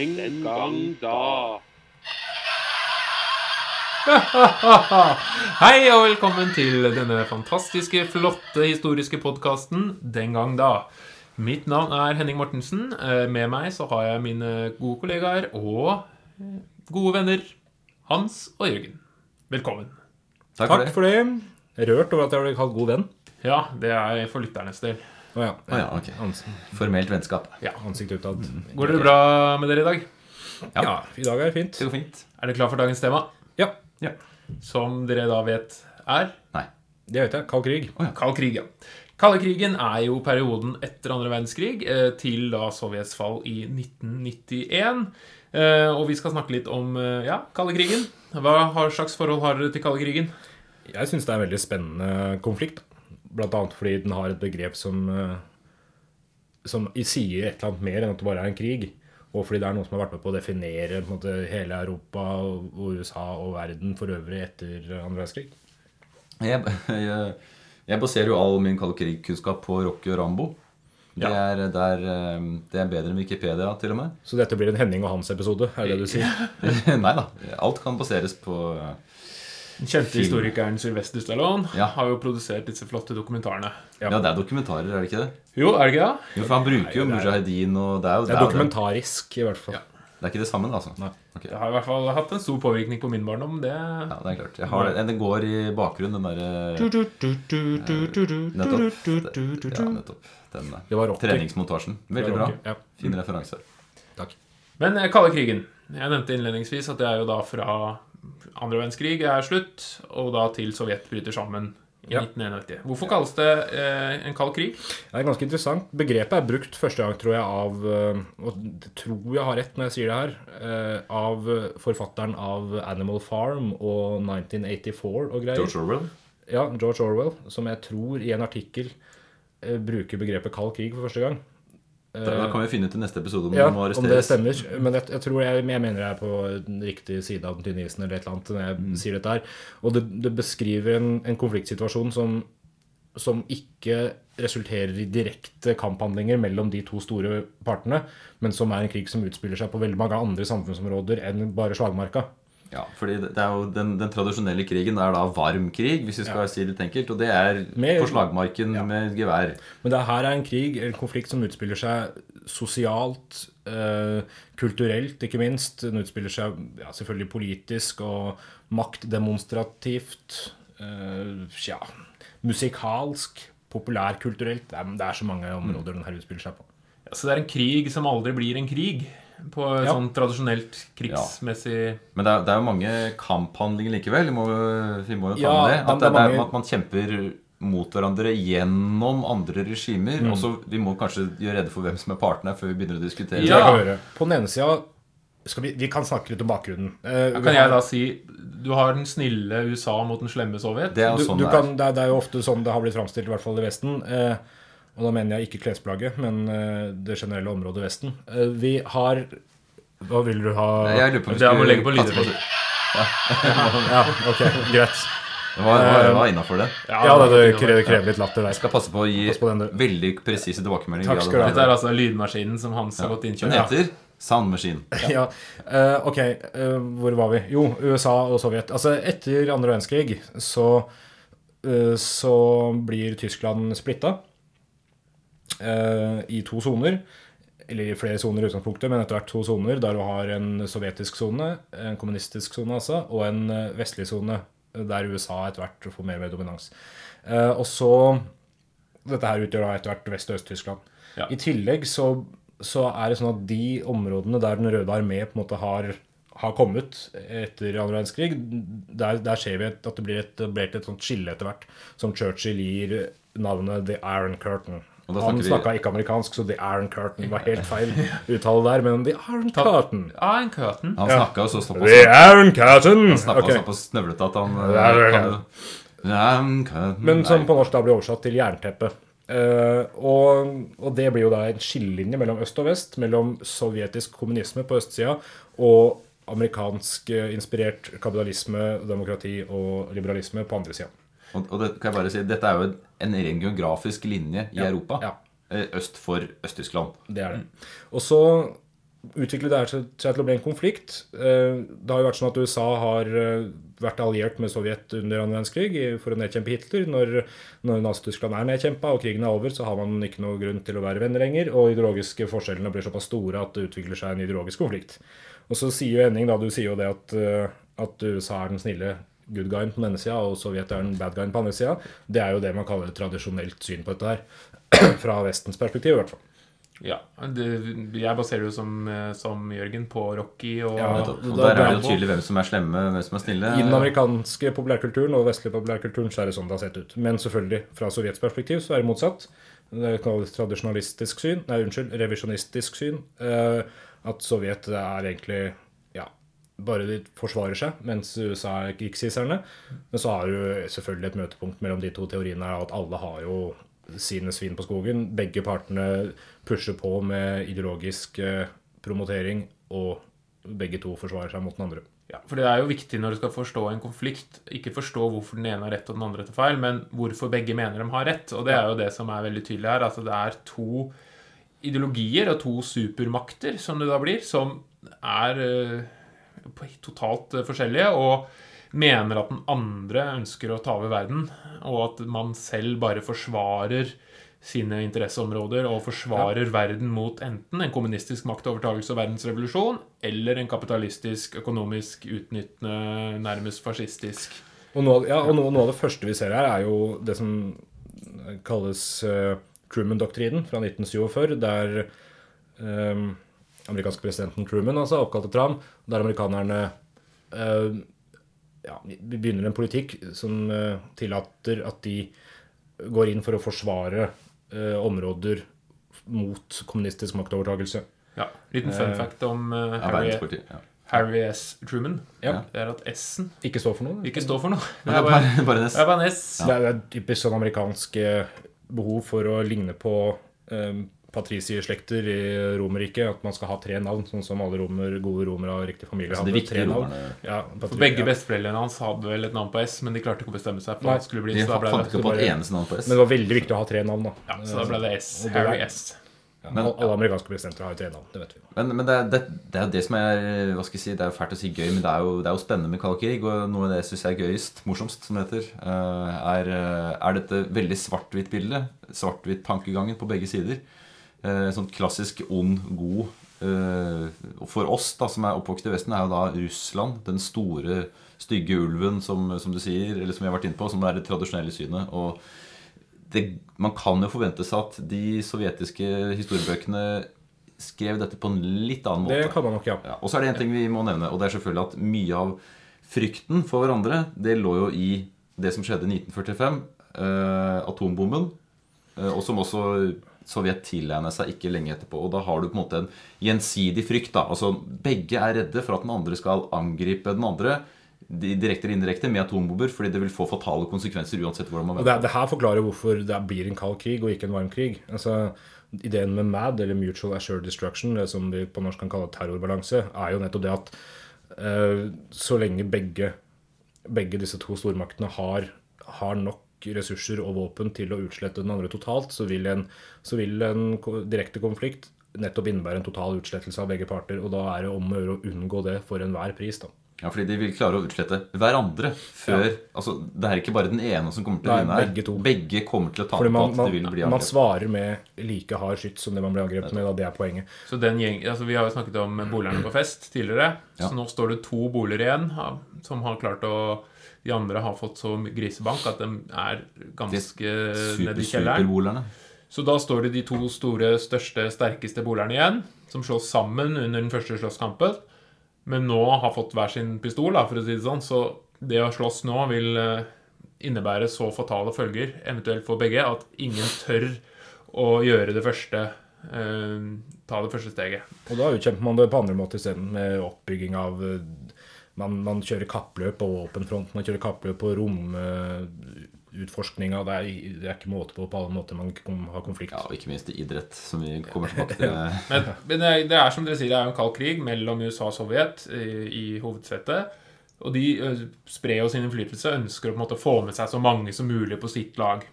Den gang da. Hei og velkommen til denne fantastiske, flotte historiske podkasten Den gang da. Mitt navn er Henning Mortensen. Eh, Med meg så har jeg mine gode kollegaer og eh, gode venner Hans og Jørgen. Velkommen. Takk for Takk det. for det. Rørt over at jeg ble kalt god venn. Ja, det er for lytternes del. Å ja. Oh, ja, ok. Formelt vennskap. Ja. ansikt utad. Går det bra med dere i dag? Ja. i dag er det fint. Det går fint. Er dere klar for dagens tema? Ja, Ja. Som dere da vet er Nei. det vet jeg. Kald krig. Kald krig, ja. Kaldekrigen er jo perioden etter andre verdenskrig eh, til da Sovjets fall i 1991. Eh, og vi skal snakke litt om eh, ja, kaldekrigen. Hva slags forhold har dere til kaldekrigen? Jeg syns det er en veldig spennende konflikt. Annet fordi den har et begrep som eh, Som sier et eller annet mer enn at det bare er en krig. Og fordi det er noen som har vært med på å definere på måte, hele Europa og USA og verden for øvrig etter andre verdenskrig. Jeg, jeg, jeg baserer jo all min kalde krig-kunnskap på Rocky og Rambo. Det, Ja. er, det, er, eh, det er bedre enn Wikipedia, til og med. Så dette blir en Henning og Hans-episode, er det det du sier? Nei da. Alt kan baseres på eh, Den kjente Film. historikeren Sylvester Stallone Ja. har jo produsert disse flotte dokumentarene. Ja, det er dokumentarer, er det ikke det? Jo, er det ikke det? Jo, for han bruker jo Nei, Mujahedin, og det er jo Det er dokumentarisk, i hvert fall. Ja. Det er ikke det samme, altså. Nei. Okay. Det har i hvert fall hatt en stor påvirkning på min barndom. Det Ja, det er klart. Jeg har det. Den går i bakgrunnen, den derre Nettopp. Ja, nettopp. Den eh, treningsmontasjen. Veldig bra. ja. Fin referanse. Takk. Men eh, kalde krigen. Jeg nevnte innledningsvis at det er jo da fra andre verdenskrig er slutt, og da til Sovjet bryter sammen i Ja. 1991. Hvorfor kalles det eh, en kald krig? Det er ganske interessant. Begrepet er brukt første gang, tror jeg, av øh, Og det tror jeg har rett når jeg sier det her. øh, Av forfatteren av Animal Farm og 1984 og greier. George Orwell. Ja, George Orwell, som jeg tror i en artikkel øh, bruker begrepet kald krig for første gang. Da kan vi finne ut i neste episode om Ja, det må arresteres. om det stemmer. Men jeg, jeg tror jeg, jeg mener jeg er på den riktige side av den tynne isen eller et eller annet når jeg Mm. sier dette her. Og det, det beskriver en, en konfliktsituasjon som, som ikke resulterer i direkte kamphandlinger mellom de to store partene, men som er en krig som utspiller seg på veldig mange andre samfunnsområder enn bare slagmarka. Ja, fordi det det er jo den, den tradisjonelle krigen er da varm krig, hvis vi skal si det litt enkelt. Og det er Med- på slagmarken med gevær. Men det her er en krig, en konflikt som utspiller seg sosialt, eh, kulturelt, ikke minst. Den utspiller seg ja, selvfølgelig politisk og maktdemonstrativt. Eh, ja, musikalsk, populærkulturelt. Det er, det er så mange områder den her utspiller seg på. Ja, så det er en krig som aldri blir en krig, på Ja. sånn tradisjonelt krigsmessig Men det er, det er jo mange kamphandlinger likevel. Vi må, vi må jo ta Ja, med det. At det det, mange- at man kjemper mot hverandre gjennom andre regimer. Mm. Og så Vi må kanskje gjøre rede for hvem som er partene, før vi begynner å diskutere. Ja. På den ene sida vi, vi kan snakke litt om bakgrunnen. Uh, kan jeg da si du har den snille USA mot den slemme Sovjet. Det er jo du, sånn du det er. kan, det, er, det er jo ofte sånn det har blitt framstilt, i hvert fall i Vesten. Eh, og da mener jeg ikke klesplagget, men eh, det generelle området Vesten. Eh, vi har Hva vil du ha? Jeg lurer på om vi skulle legge på lyder. Ja, ok, greit. Det var, var, var innafor det. Ja, det, det det krever, krever litt latter Jeg skal passe på å gi på veldig presise tilbakemeldinger. Takk skal du ha. Dette er altså lydmaskinen som Hans har gått Den heter Sound Machine. Ja, Uh, ok, uh, hvor var vi? Jo, USA og Sovjet. Altså, etter andre verdenskrig så, uh, så blir Tyskland splitta eh, i to soner. Eller i flere soner i utgangspunktet, men etter hvert to soner. Der du har en sovjetisk sone, en kommunistisk sone altså, og en eh, vestlig sone, der USA etter hvert får mer og mer dominans. Eh, og så Dette her utgjør da etter hvert Vest- og Øst-Tyskland. Ja. I tillegg så, så er det sånn at de områdene der Den røde armé på en måte har, har kommet etter andre verdenskrig, der, der ser vi at det blir etablert et sånt skille etter hvert, som Churchill gir navnet The Iron Curtain. Og da Han snakka ikke amerikansk, så The Iron Curtain var helt feil uttale der, men The Iron Curtain. Iron curtain. Han snakka jo så såpass The Iron Curtain! Snakka Ok. såpass snøvlete at han Ja, er kan Men som på norsk da blir oversatt til jernteppe. Uh, og, og det blir jo da en skillelinje mellom øst og vest, mellom sovjetisk kommunisme på østsida og amerikansk eh, inspirert kapitalisme, demokrati og liberalisme på andre sida. Og, og det kan jeg bare si, dette er jo en ren geografisk linje i Europa. ja. Eh, Øst for Øst-Tyskland. Det er det. Og så utviklet det seg til å bli en konflikt. Eh, Det har jo vært sånn at USA har eh, vært alliert med Sovjet under annen verdenskrig for å nedkjempe Hitler. Når, når Nazi-Tyskland er nedkjempa og krigen er over, så har man ikke noe grunn til å være venner lenger. Og ideologiske forskjellene blir såpass store at det utvikler seg en ideologisk konflikt. Og så sier jo Henning, da, du sier jo det at, at USA er den snille good guyen på den ene sida, og Sovjet er den bad guyen på den andre sida. Det er jo det man kaller et tradisjonelt syn på dette her. Fra Vestens perspektiv, i hvert fall. Ja, det, Jeg baserer jo som, eh, som Jørgen på Rocky og Ja, Nettopp. Og der er det jo tydelig hvem som er slemme, hvem som er snille. I den amerikanske populærkulturen og vestlige populærkulturen så er det sånn det har sett ut. Men selvfølgelig, fra Sovjets perspektiv så er det motsatt. Det kalles tradisjonalistisk syn, nei, unnskyld, revisjonistisk syn. Eh, at Sovjet er egentlig bare de forsvarer seg, mens USA er krigshisserne. Men så har du selvfølgelig et møtepunkt mellom de to teoriene her, at alle har jo sine svin på skogen. Begge partene pusher på med ideologisk eh, promotering, og begge to forsvarer seg mot den andre. Ja, for det er jo viktig når du skal forstå en konflikt, ikke forstå hvorfor den ene har rett og den andre tar feil, men hvorfor begge mener de har rett. Og det er jo det som er veldig tydelig her. Altså det er to ideologier og to supermakter, som det da blir, som er eh, totalt eh, forskjellige, og mener at den andre ønsker å ta over verden, og at man selv bare forsvarer sine interesseområder og forsvarer verden mot enten en kommunistisk maktovertagelse og verdensrevolusjon, eller en kapitalistisk, økonomisk utnyttende, nærmest fascistisk. Og noe, ja, og noe, noe av det første vi ser her, er jo det som kalles uh, Truman-doktrinen fra 1947, der um, amerikanske presidenten Truman altså, oppkalt etter ham, der amerikanerne eh, ja, begynner en politikk som eh, tillater at de går inn for å forsvare eh, områder mot kommunistisk maktovertagelse. Ja, Liten fun fact om Harry. Ja. Harry S. Truman. Ja. Det er at S-en Ikke står for noe. ikke står for noe. Det er bare, bare, bare en S. det er bare en S. Det er, det er typisk sånn amerikansk eh, behov for å ligne på eh, patricierslekter i Romerriket. At man skal ha tre navn, sånn som alle romer, gode romere av riktig familie Altså, hadde. tre navn. Ja, For patri- begge ja. besteforeldrene hans hadde vel et navn på S, men de klarte ikke å bestemme seg På Nei. skulle bli. De Så da ble fant det, ikke på et eneste navn på S. Men det var veldig viktig å ha tre navn, da. ja, så da ble det S. Og det Harry S. Ja, Men- alle amerikanske presidenter har jo tre navn, det vet vi. Men, men det, er, det, det er det som er Hva skal jeg si, det er fælt å si gøy, men det er jo, det er jo spennende med kald krig. Og noe av det jeg syns er gøyest, morsomst, som det heter, eh, er, eh, er dette veldig svart-hvitt-bildet. Svart-hvitt-tankegangen på begge sider. Eh, Sånn klassisk ond, god. eh, for oss da, som er oppvokst i Vesten, er jo da Russland den store, stygge ulven, som, som du sier, eller som vi har vært inne på, som er det tradisjonelle synet. og det, man kan jo forvente seg at de sovjetiske historiebøkene skrev dette på en litt annen måte. Det kan man nok, ja. Ja, og så er det en ting vi må nevne, og det er selvfølgelig at mye av frykten for hverandre, det lå jo i det som skjedde i 1945, eh, atombomben, eh, og som også Sovjet tilegner seg ikke lenge etterpå. Og da har du på en måte en gjensidig frykt. da, altså Begge er redde for at den andre skal angripe den andre direkte eller indirekte med atombomber, fordi det vil få fatale konsekvenser uansett hvordan man Og det, det her forklarer hvorfor det blir en kald krig og ikke en varm krig. Altså, Ideen med MAD, eller Mutual Assured Destruction, det som vi på norsk kan kalle terrorbalanse, er jo nettopp det at uh, så lenge begge, begge disse to stormaktene har, har nok ressurser og våpen til å utslette den andre totalt, så vil en, så vil en direkte konflikt nettopp innebære en total utslettelse av begge parter. Og da er det om å gjøre å unngå det for enhver pris. da. Ja, fordi de vil klare å utslette hverandre før Altså, det er ikke bare den ene som kommer til å vinne her. begge to. Begge kommer til å tape Man, på man, at man, det vil bli man svarer med like hard skyts som det man blir angrepet med. Da. Det er poenget. Så den gjeng, altså Vi har jo snakket om bolerne på fest tidligere. Ja. Så nå står det to boliger igjen som har klart å De andre har fått så grisebank at de er ganske nede Super, i kjelleren. Så da står det de to store, største, sterkeste bolerne igjen, som slås sammen under den første slåsskampen. Men nå har fått hver sin pistol, da, for å si det sånn. Så det å slåss nå vil eh, innebære så fatale følger, eventuelt for begge, at ingen tør å gjøre det første eh, Ta det første steget. Og da utkjemper man det på andre måter isteden, med oppbygging av eh, man, man kjører kappløp på våpenfronten, man kjører kappløp på romutforskninga. det, det er ikke måte på på alle måter man har konflikt. Ja, og ikke minst i idrett, som vi kommer tilbake til. Men, men det, er, det er som dere sier, det er en kald krig mellom USA og Sovjet i, i hovedsetet. Og de sprer jo sin innflytelse, ønsker å på en måte få med seg så mange som mulig på sitt lag.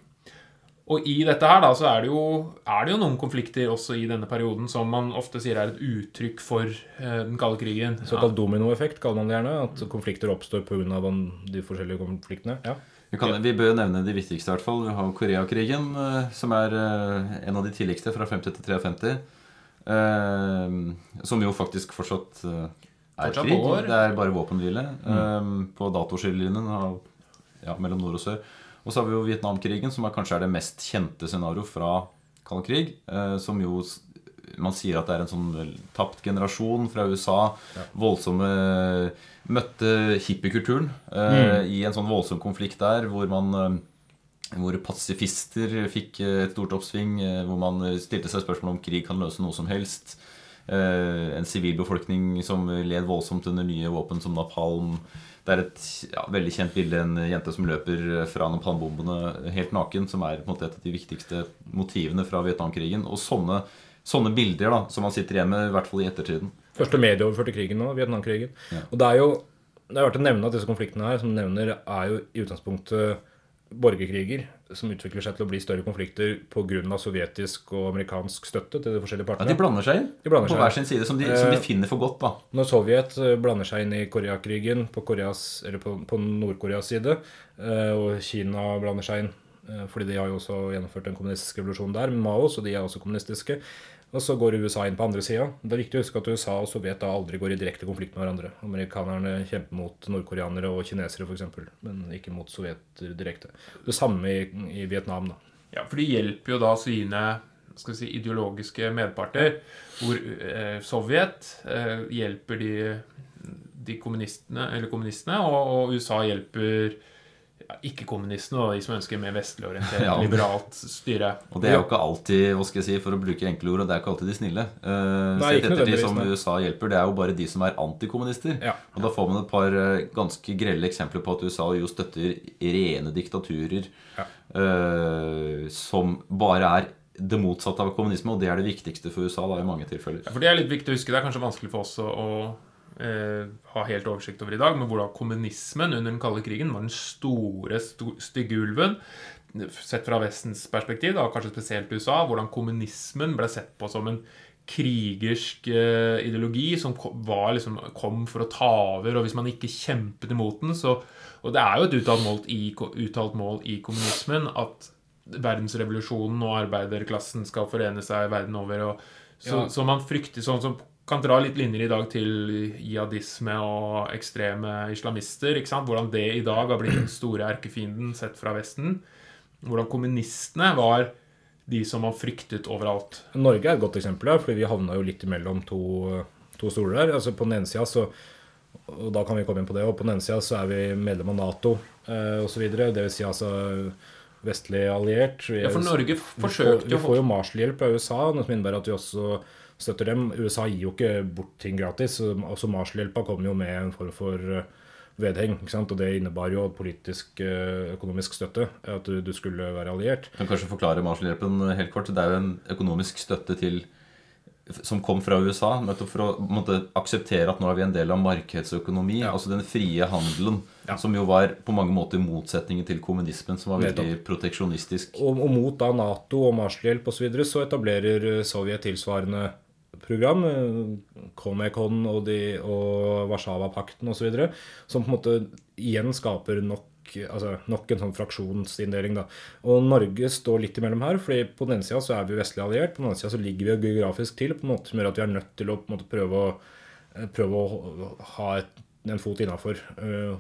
Og i dette her da, så er det, jo, er det jo noen konflikter også i denne perioden som man ofte sier er et uttrykk for eh, den kalde krigen. Såkalt dominoeffekt kaller man det gjerne. At konflikter oppstår pga. de forskjellige konfliktene. Ja. Vi, kan, vi bør nevne de viktigste, i hvert fall. Vi har Koreakrigen, eh, som er eh, en av de tidligste, fra 50 til 53. Eh, som jo faktisk fortsatt er Fortsatt krig. År. Det er bare våpenhvile mm. på datoskillelinjen ja, mellom nord og sør. Og så har vi jo Vietnamkrigen, som er, kanskje er det mest kjente scenario fra kald krig. Som jo man sier at det er en sånn tapt generasjon fra USA. Voldsomme Møtte hippiekulturen eh, i en sånn voldsom konflikt der, hvor man eh, hvor pasifister fikk eh, et stort oppsving, eh, hvor man stilte seg spørsmål om krig kan løse noe som helst. En sivilbefolkning som led voldsomt under nye våpen som napalm. Det er et ja, veldig kjent bilde en jente som løper fra napalmbombene helt naken, som er på en måte et av de viktigste motivene fra Vietnamkrigen. Og sånne, sånne bilder da, som man sitter igjen med, i hvert fall i ettertiden. Første medieoverførte krigen nå, Vietnamkrigen. Ja. Og det er jo det er verdt å nevne at disse konfliktene her, som du nevner, er jo i utgangspunktet borgerkriger som utvikler seg til å bli større konflikter pga. sovjetisk og amerikansk støtte til de forskjellige Ja, partene. De blander seg inn De blander på hver sin side, som de, som de Eh, finner for godt. da. Når Sovjet eh, blander seg inn i Koreakrigen på, Koreas, på, på Nord-Koreas side, eh, og Kina blander seg inn fordi de har jo også gjennomført en kommunistisk revolusjon der, med Mao, så de er også kommunistiske. Og så går USA inn på andre sida. Det er viktig å huske at USA og Sovjet da aldri går i direkte konflikt med hverandre. Amerikanerne kjemper mot nordkoreanere og kinesere f.eks., men ikke mot sovjeter direkte. Det samme i, i Vietnam, da. Ja, for de hjelper jo da sine si, ideologiske medparter. Hvor eh, Sovjet eh, hjelper de, de kommunistene, kommunistene, og, og USA hjelper ikke-kommunistene og de som ønsker mer vestlig orientert, Ja, liberalt styre. Og det er jo ikke alltid, hva skal jeg si, for å bruke enkle ord, og det er ikke alltid de snille. Uh, Nei, sett etter de som. USA hjelper, det er jo bare de som er antikommunister. Ja. Og da får man et par eh, ganske grelle eksempler på at USA jo støtter rene diktaturer Ja. uh, som bare er det motsatte av kommunisme, og det er det viktigste for USA da, i mange tilfeller. Ja, for Det er litt viktig å huske. Det er kanskje vanskelig for oss å, å eh, ha helt oversikt over i dag, men hvordan kommunismen under den kalde krigen var den store, sto, stygge ulven. Sett fra Vestens perspektiv, da, kanskje spesielt USA, hvordan kommunismen ble sett på som en krigersk eh, ideologi som kom, var, liksom, kom for å ta over, og hvis man ikke kjempet imot den, så Og det er jo et uttalt mål i, uttalt mål i kommunismen at verdensrevolusjonen og arbeiderklassen skal forene seg verden over. Og så, Ja. så man frykter sånn som kan dra litt linjer i dag til jihadisme og ekstreme islamister. ikke sant? Hvordan det i dag har blitt den store erkefienden sett fra Vesten. Hvordan kommunistene var de som var fryktet overalt. Norge er et godt eksempel her, fordi vi havna jo litt imellom to, to stoler der. Altså På den ene sida så Og da kan vi komme inn på det. Og på den ene sida så er vi medlem av Nato eh, osv. Vil si altså vestlig alliert. Vi, Ja, for Norge forsøkte jo vi får jo Marshall-hjelp av USA, noe som innebærer at vi også støtter dem. USA gir jo ikke bort ting gratis. så Også Marshall-hjelpa kom jo med en form for eh, vedheng. Og det innebar jo politisk eh, økonomisk støtte. At du, du skulle være alliert. Du kan kanskje forklare Marshall-hjelpen helt kort. Det er jo en økonomisk støtte til som kom fra USA, nettopp for å måtte akseptere at nå er vi en del av markedsøkonomi. Ja. Altså den frie handelen, Ja. som jo var på mange måter motsetningen til kommunismen, som var veldig proteksjonistisk. Og, og mot da Nato og Marshall-hjelp osv. Så, videre, så etablerer eh, Sovjet tilsvarende program, eh, Comecon og, de- og Warszawapakten osv., som på en måte igjen skaper nok altså nok en sånn fraksjonsinndeling. Og Norge står litt imellom her, fordi på den ene sida så er vi vestlig alliert, på den andre sida så ligger vi geografisk til på en måte som gjør at vi er nødt til å på en måte prøve å, eh, prøve å ha et, en fot innafor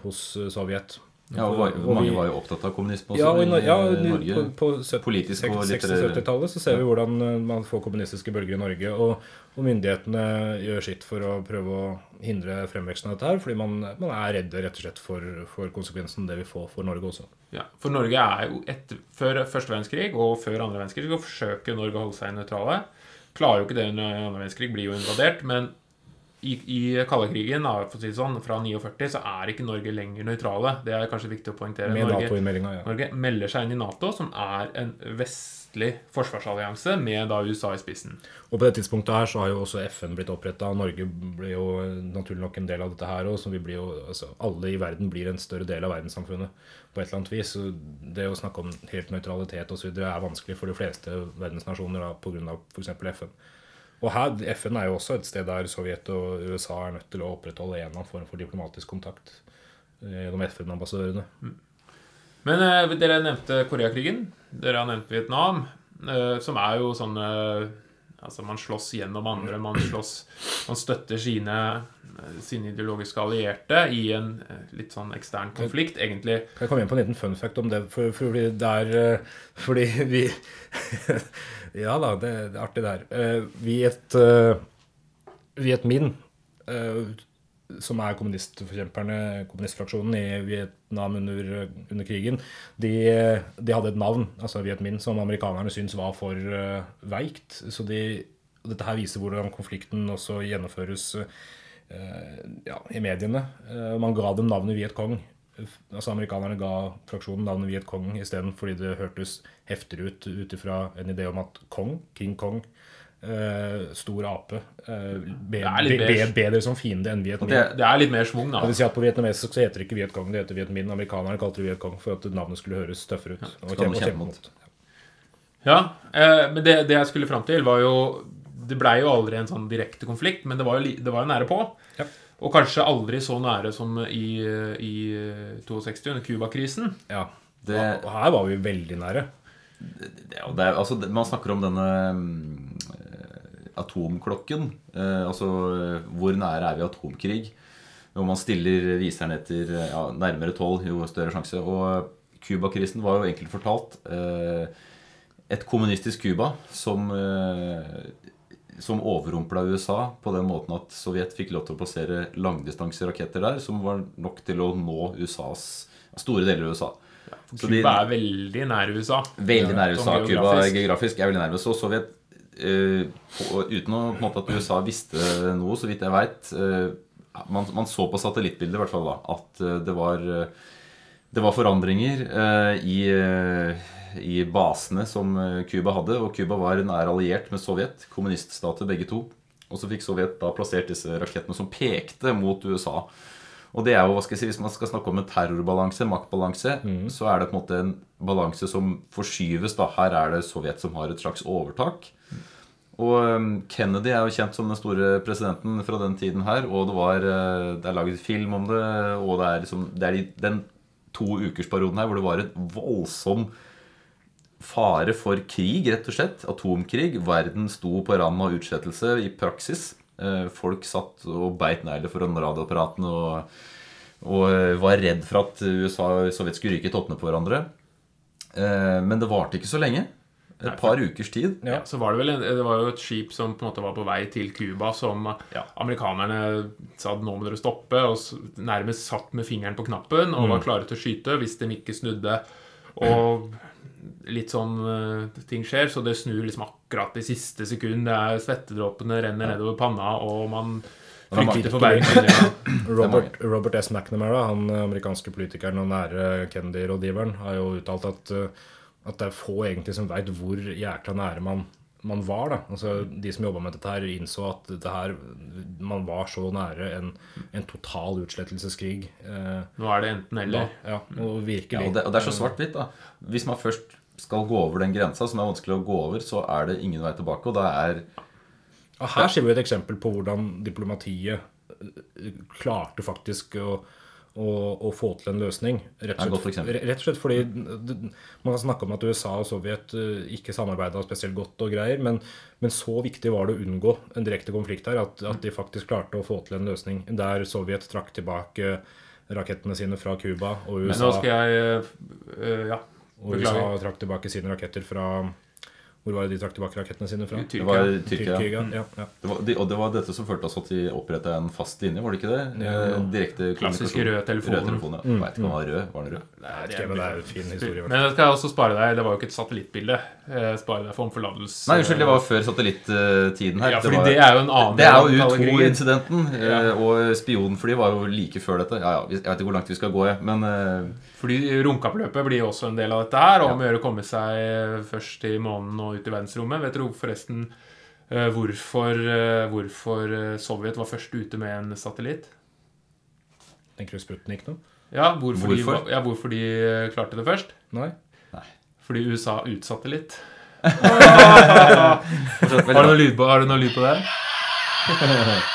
hos eh, Sovjet. Ja, og var, Og Mange vi- var jo opptatt av kommunisme også ja, og i, ja, i- Norge. på, på søt- Politisk og 60- litterær- 60-70-tallet så ser vi hvordan eh, man får kommunistiske bølger i Norge. Og, og myndighetene gjør sitt for å prøve å hindre fremveksten av dette her, fordi man, man er redd rett og slett for, for konsekvensen det vil få for Norge også. Ja, for Norge er jo etter, Før første verdenskrig og før andre verdenskrig så forsøker Norge å holde seg nøytrale. Klarer jo ikke det under andre verdenskrig, blir jo invadert. Men i, i kaldekrigen, si sånn, fra 49, så er ikke Norge lenger nøytrale. Det er kanskje viktig å poengtere. Med Norge, ja. Norge melder seg inn i Nato, som er en vestlig forsvarsallianse med da USA i spissen. Og på det tidspunktet her så har jo også FN blitt oppretta. Norge blir jo naturlig nok en del av dette her òg. Så vi blir jo, altså, alle i verden blir en større del av verdenssamfunnet på et eller annet vis. Så det å snakke om helt nøytralitet osv. er vanskelig for de fleste verdensnasjoner pga. f.eks. FN. Og her, FN er jo også et sted der Sovjet og USA er nødt til å opprettholde en eller annen form for diplomatisk kontakt eh, gjennom FN-ambassadørene. Men eh, dere nevnte Koreakrigen. Dere har nevnt Vietnam, eh, som er jo sånn eh, Altså, man slåss gjennom andre. Man slåss Man støtter sine, eh, sine ideologiske allierte i en eh, litt sånn ekstern konflikt, egentlig. Kan jeg komme inn på en liten fun fact om det? For, fordi er eh, Fordi vi Ja da, det, det er artig, det her. Eh, Viet, uh, Viet Minh, uh, som er kommunistforkjemperne, kommunistfraksjonen i Vietnam under, under krigen, de, de hadde et navn, altså Viet Minh, som amerikanerne syntes var for uh, veikt. Så de, dette her viser hvordan konflikten også gjennomføres uh, ja, i mediene. Uh, man ga dem navnet Viet Cong. Altså Amerikanerne ga fraksjonen navnet Viet Cong isteden fordi det hørtes heftigere ut ut ifra en idé om at Kong, King Kong, eh, stor ape, eh, be, er be, be, bedre som fiende enn Viet Minh. det, Det er litt mer schwung, da. Det vil si at På vietnamesisk så heter det ikke Viet Cong, det heter Viet Minh. Amerikanerne kalte det Viet Cong for at navnet skulle høres tøffere ut. skal kjempe- kjempe mot. Ja, eh, men det, det jeg skulle fram til, var jo Det blei jo aldri en sånn direkte konflikt, men det var jo, det var jo nære på. Ja. Og kanskje aldri så nære som i, i 62, under Cuba-krisen. Ja. Det- her var vi veldig nære. det, og det altså, man snakker om denne eh, atomklokken. Eh, altså hvor nære er vi atomkrig? Når man stiller viseren etter eh, ja, nærmere tolv, jo større sjanse. Og Cuba-krisen var jo enkelt fortalt et kommunistisk Cuba som, som overrumpla USA på den måten at Sovjet fikk lov til å plassere langdistanseraketter der, som var nok til å nå USAs, store deler av USA. For de- Cuba er veldig nær USA. Veldig nær Sånn USA. Cuba geografisk. er veldig nær Så Sovjet uh, på, Uten å, på måte, at USA visste noe, så vidt jeg veit man, man så på satellittbildet i hvert fall da, at uh, det var eh, det var forandringer eh, i, eh, i basene som eh, Cuba hadde. Og Cuba var nær alliert med Sovjet. Kommuniststater begge to. Og så fikk Sovjet da plassert disse rakettene som pekte mot USA. Og det er jo, hva skal jeg si, Hvis man skal snakke om en terrorbalanse, maktbalanse, så er det på en måte en balanse som forskyves. da. Her er det Sovjet som har et slags overtak. Og um, Kennedy er jo kjent som den store presidenten fra den tiden her. Og det, var, eh, det er laget film om det. Og det er, liksom, det er den to ukersperioden her hvor det var et voldsom fare for krig, rett og slett. Atomkrig. Verden sto på randen av utslettelse i praksis. Eh, Folk satt og beit negler foran radioapparatene og, og eh, var redd for at USA og Sovjet skulle ryke tottene på hverandre. Eh, Men det varte ikke så lenge. Et par ukers tid. Ja, så var det vel det var jo et skip som på en måte var på vei til Cuba, som Ja. amerikanerne sa at nå må dere stoppe, og nærmest satt med fingeren på knappen og var klare til å skyte hvis de ikke snudde. Og litt sånn uh, ting skjer, så det snur liksom akkurat i siste sekund. Det er Svettedråpene renner nedover panna, og man er frykter for. Robert, Robert S. McNamara, han eh, amerikanske politikeren og nære Kennedy-rådgiveren, har jo uttalt at, eh, at det er få egentlig som veit hvor jækla nære man, man var. da. Altså, De som jobba med dette her, innså at dette her, man var så nære en, en total utslettelseskrig. Eh, Nå er det enten da, eller. ja, og virkelig. Ja, og, det, og det er så svart-hvitt, da. Hvis man først skal gå over den grensa, som er vanskelig å gå over, så er det ingen vei tilbake. Og det er Og her ser vi et eksempel på hvordan diplomatiet eh, klarte faktisk å, å, å få til en løsning. Rett og, slett, rett og slett fordi man kan snakke om at USA og Sovjet eh, ikke samarbeida spesielt godt og greier, men, men så viktig var det å unngå en direkte konflikt her at, at de faktisk klarte å få til en løsning der Sovjet trakk tilbake rakettene sine fra Cuba, og USA. Men nå skal jeg eh, Ja, og USA trakk tilbake sine raketter fra Hvor var det de trakk tilbake rakettene sine fra? Det var Tyrkia. Tyrkia. Tyrkia, ja, ja. Det var, de, og det var dette som førte oss at de oppretta en fast linje, var det ikke det? Ja. ja. Direkte Klassiske rød røde telefonen. Rød telefon ja. Mm. Vet ikke om den var rød. Var den rød? Nei, ikke, men det er en fin historie. Men det skal jeg også spare deg. Det var jo ikke et satellittbilde. Eh, Spare deg for omforlatelse. Nei, unnskyld, det var før satellittiden her. Ja, fordi var, det er jo en annen det er jo. U2-incidenten. eh, Ja. Og spionfly var jo like før dette. Ja, ja, Jeg vet ikke hvor langt vi skal gå, jeg. Men eh, Fordi runkappløpet blir jo også en del av dette her. Og om å gjøre å komme seg først i månen og ut i verdensrommet. Vet du forresten eh, hvorfor, eh, hvorfor eh, Sovjet var først ute med en satellitt? Tenker du Sputnik nå? Ja, hvorfor, Hvorfor? De, ja, hvorfor de klarte det først? Nei? Fordi USA utsatte litt. Har du noe lyd på, har du noe lyd på det?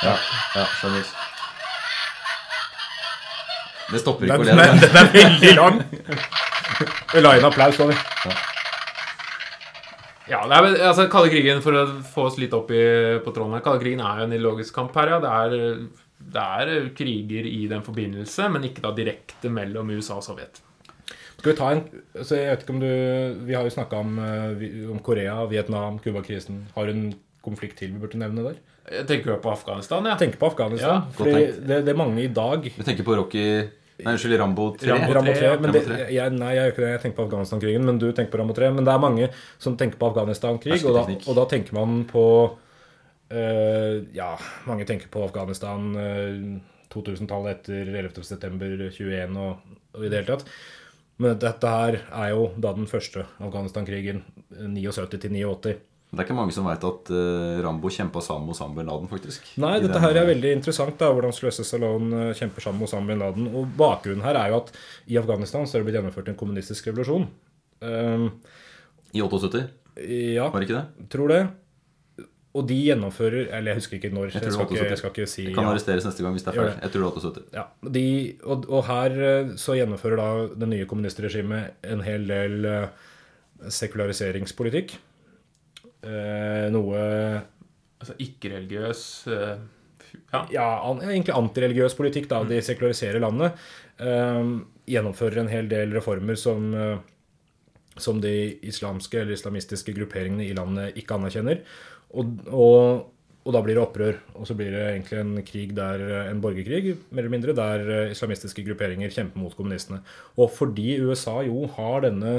Ja, ja, skjønner. Det stopper ikke å le. den er veldig lang! Vi la inn applaus, Tony. Ja, det er, vel- altså Kalde krigen, for å få oss litt opp i, på tråden her Kalde krigen er jo en ideologisk kamp her, ja. Det er, det er kriger i den forbindelse, men ikke da direkte mellom USA og Sovjet. Skal vi ta en så jeg vet ikke om du, Vi har jo snakka om, eh, om Korea, Vietnam, Cuba-krisen. Har du en konflikt til vi burde nevne der? Jeg tenker jo på Afghanistan, ja. Tenker på Afghanistan. Ja, fordi det, det er mange i dag Du tenker på Rocky Nei, unnskyld, Rambo 3. Rambo Rambo 3, ja. men det, Rambo 3. jeg, nei, jeg gjør ikke det. Jeg tenker på Afghanistan-krigen, men du tenker på Rambo 3. Men det er mange som tenker på Afghanistan-krig, og, da- og da tenker man på eh, Ja, mange tenker på Afghanistan eh, 2000-tallet etter 11.9.21 og, og i det hele tatt. Men dette her er jo da den første Afghanistan-krigen, 79 til 89. Det er ikke mange som veit at uh, Rambo kjempa sammen med Osama bin Laden, faktisk. Nei, dette den- her er veldig interessant, da, hvordan Sløse Stallone eh, kjemper sammen med Osama bin Laden. Og bakgrunnen her er jo at i Afghanistan så er det blitt gjennomført en kommunistisk revolusjon. Um, I 78, ja, var det ikke det? tror det. Og de gjennomfører Eller jeg husker ikke når. Jeg Jeg, skal, ikke, jeg skal ikke si Jeg kan arresteres neste gang hvis det er feil. Jeg tror det er 78. Ja, de, og, og her eh, så gjennomfører da det nye kommunistregimet en hel del eh, sekulariseringspolitikk. Eh, noe Altså ikke-religiøs eh, Ja. ja, egentlig antireligiøs politikk. da, De sekulariserer landet. Eh, gjennomfører en hel del reformer som, eh, som de islamske eller islamistiske grupperingene i landet ikke anerkjenner. Og, og, og da blir det opprør. Og så blir det egentlig en krig der, en borgerkrig mer eller mindre, der islamistiske grupperinger kjemper mot kommunistene. Og fordi USA jo har denne